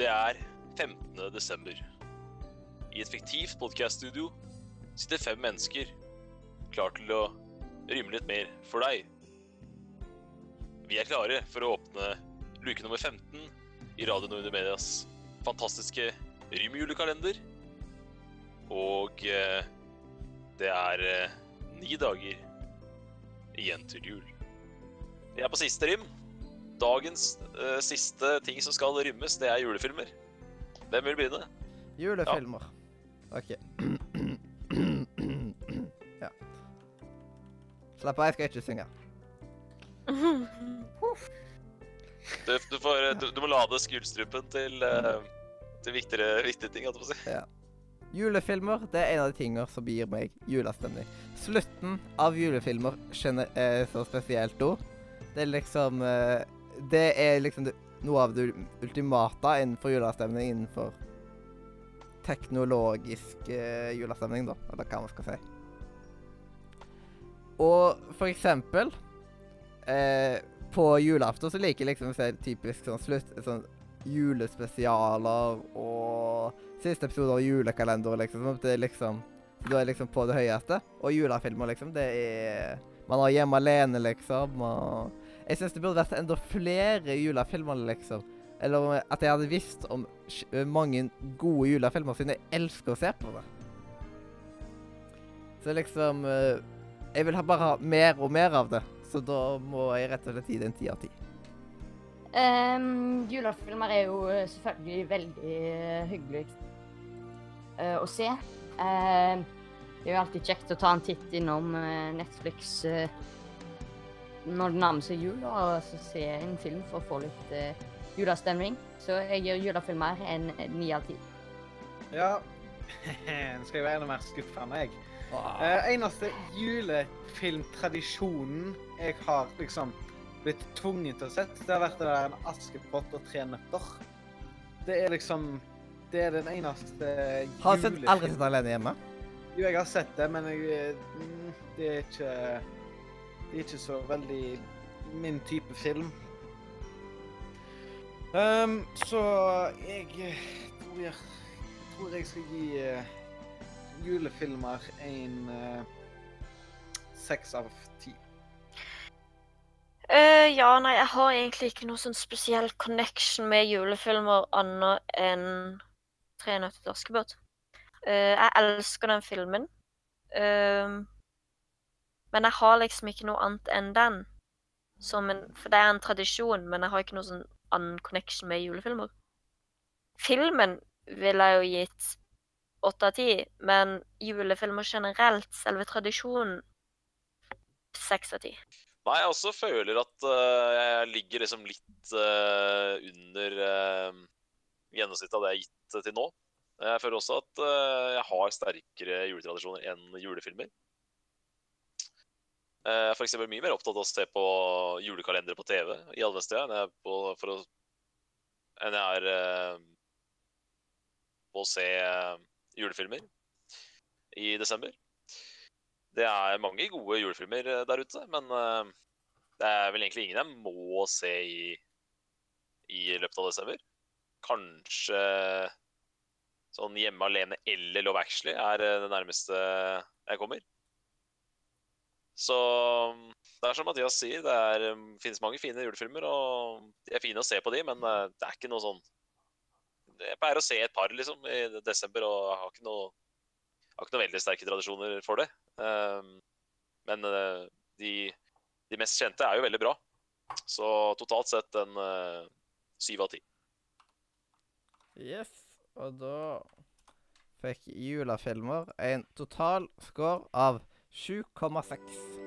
Det er 15. desember. I et fiktivt podcaststudio sitter fem mennesker klar til å rymme litt mer for deg. Vi er klare for å åpne luke nummer 15 i Radio Nordre Medias fantastiske rymjulekalender. Og eh, det er eh, ni dager igjen til jul. Vi er på siste rim. Dagens uh, siste ting som skal rymmes, det er julefilmer. Hvem vil begynne? Julefilmer. OK. ja. Slapp av, jeg skal ikke synge. Du, du, får, eh, du, du må lade skuldstrupen til, uh, til viktigere, viktige ting. jeg på å si. Julefilmer det er en av de tingene som gir meg julestemning. Slutten av julefilmer er så spesielt òg. Det er liksom eh, Det er liksom det, noe av det ultimate innenfor julestemning innenfor teknologisk eh, julestemning, da, eller hva man skal si. Og for eksempel eh, På julaften så liker jeg liksom å se typisk sånn slutt sånn julespesialer og siste episode av julekalender, liksom. sånn Det er liksom Du er liksom på det høyeste. Og julefilmer, liksom, det er Man har Hjemme alene, liksom. Og jeg syns det burde vært enda flere julefilmer, liksom. Eller at jeg hadde visst om mange gode julefilmer, siden jeg elsker å se på det. Så liksom eh, Jeg vil bare ha mer og mer av det. Så da må jeg rett og slett gi det en ti av ti. Um, julefilmer er jo eh, selvfølgelig veldig eh, hyggelig uh, å se. Uh, det er jo alltid kjekt å ta en titt innom eh, Netflix eh, når det nærmer seg jul, og så se en film for å få litt uh, julestemning. Så jeg gir julefilmer en en ni av ti. Ja. Nå skal jeg være enda mer skuffa enn meg. Uh, eneste julefilmtradisjonen jeg har liksom blitt tvunget til å sett, det har vært det der en Askepott og tre nøtter. Det er liksom Det er den eneste Har du sett, aldri sett Alene hjemme? Jo, jeg har sett det, men jeg, mm, det er ikke Det er ikke så veldig min type film. Um, så jeg eh, tror jeg, tror jeg skal gi uh, julefilmer en seks uh, av ti. Eh, ja, nei, jeg har egentlig ikke noe sånn spesiell connection med julefilmer annet enn Tre nøtter til Askepott. Eh, jeg elsker den filmen. Ehm, men jeg har liksom ikke noe annet enn den. En, for det er en tradisjon, men jeg har ikke noe sånn annen connection med julefilmer. Filmen ville jeg jo gitt åtte av ti, men julefilmer generelt, selve tradisjonen, seks av ti. Nei, jeg også føler at uh, jeg ligger liksom litt uh, under uh, gjennomsnittet av det jeg har gitt til nå. Jeg føler også at jeg har sterkere juletradisjoner enn julefilmer. Jeg er eksempel mye mer opptatt av å se på julekalendere på TV i adventstida enn jeg på, å, enn jeg er eh, på å se eh, julefilmer i desember. Det er mange gode julefilmer eh, der ute, men det er vel egentlig ingen jeg må se i, i løpet av desember. Kanskje sånn Hjemme alene eller Love Actually er det nærmeste jeg kommer. Så det er som Mathias sier, det er, um, finnes mange fine julefilmer, og de er fine å se på de, men eh, det er ikke noe sånn Jeg pleier å se et par liksom i desember, og jeg har ikke noe, har ikke noe veldig sterke tradisjoner for det. Um, men eh, de, de mest kjente er jo veldig bra. Så totalt sett en eh, syv av ti. Yes, og da fikk julefilmer en total score av 7,6.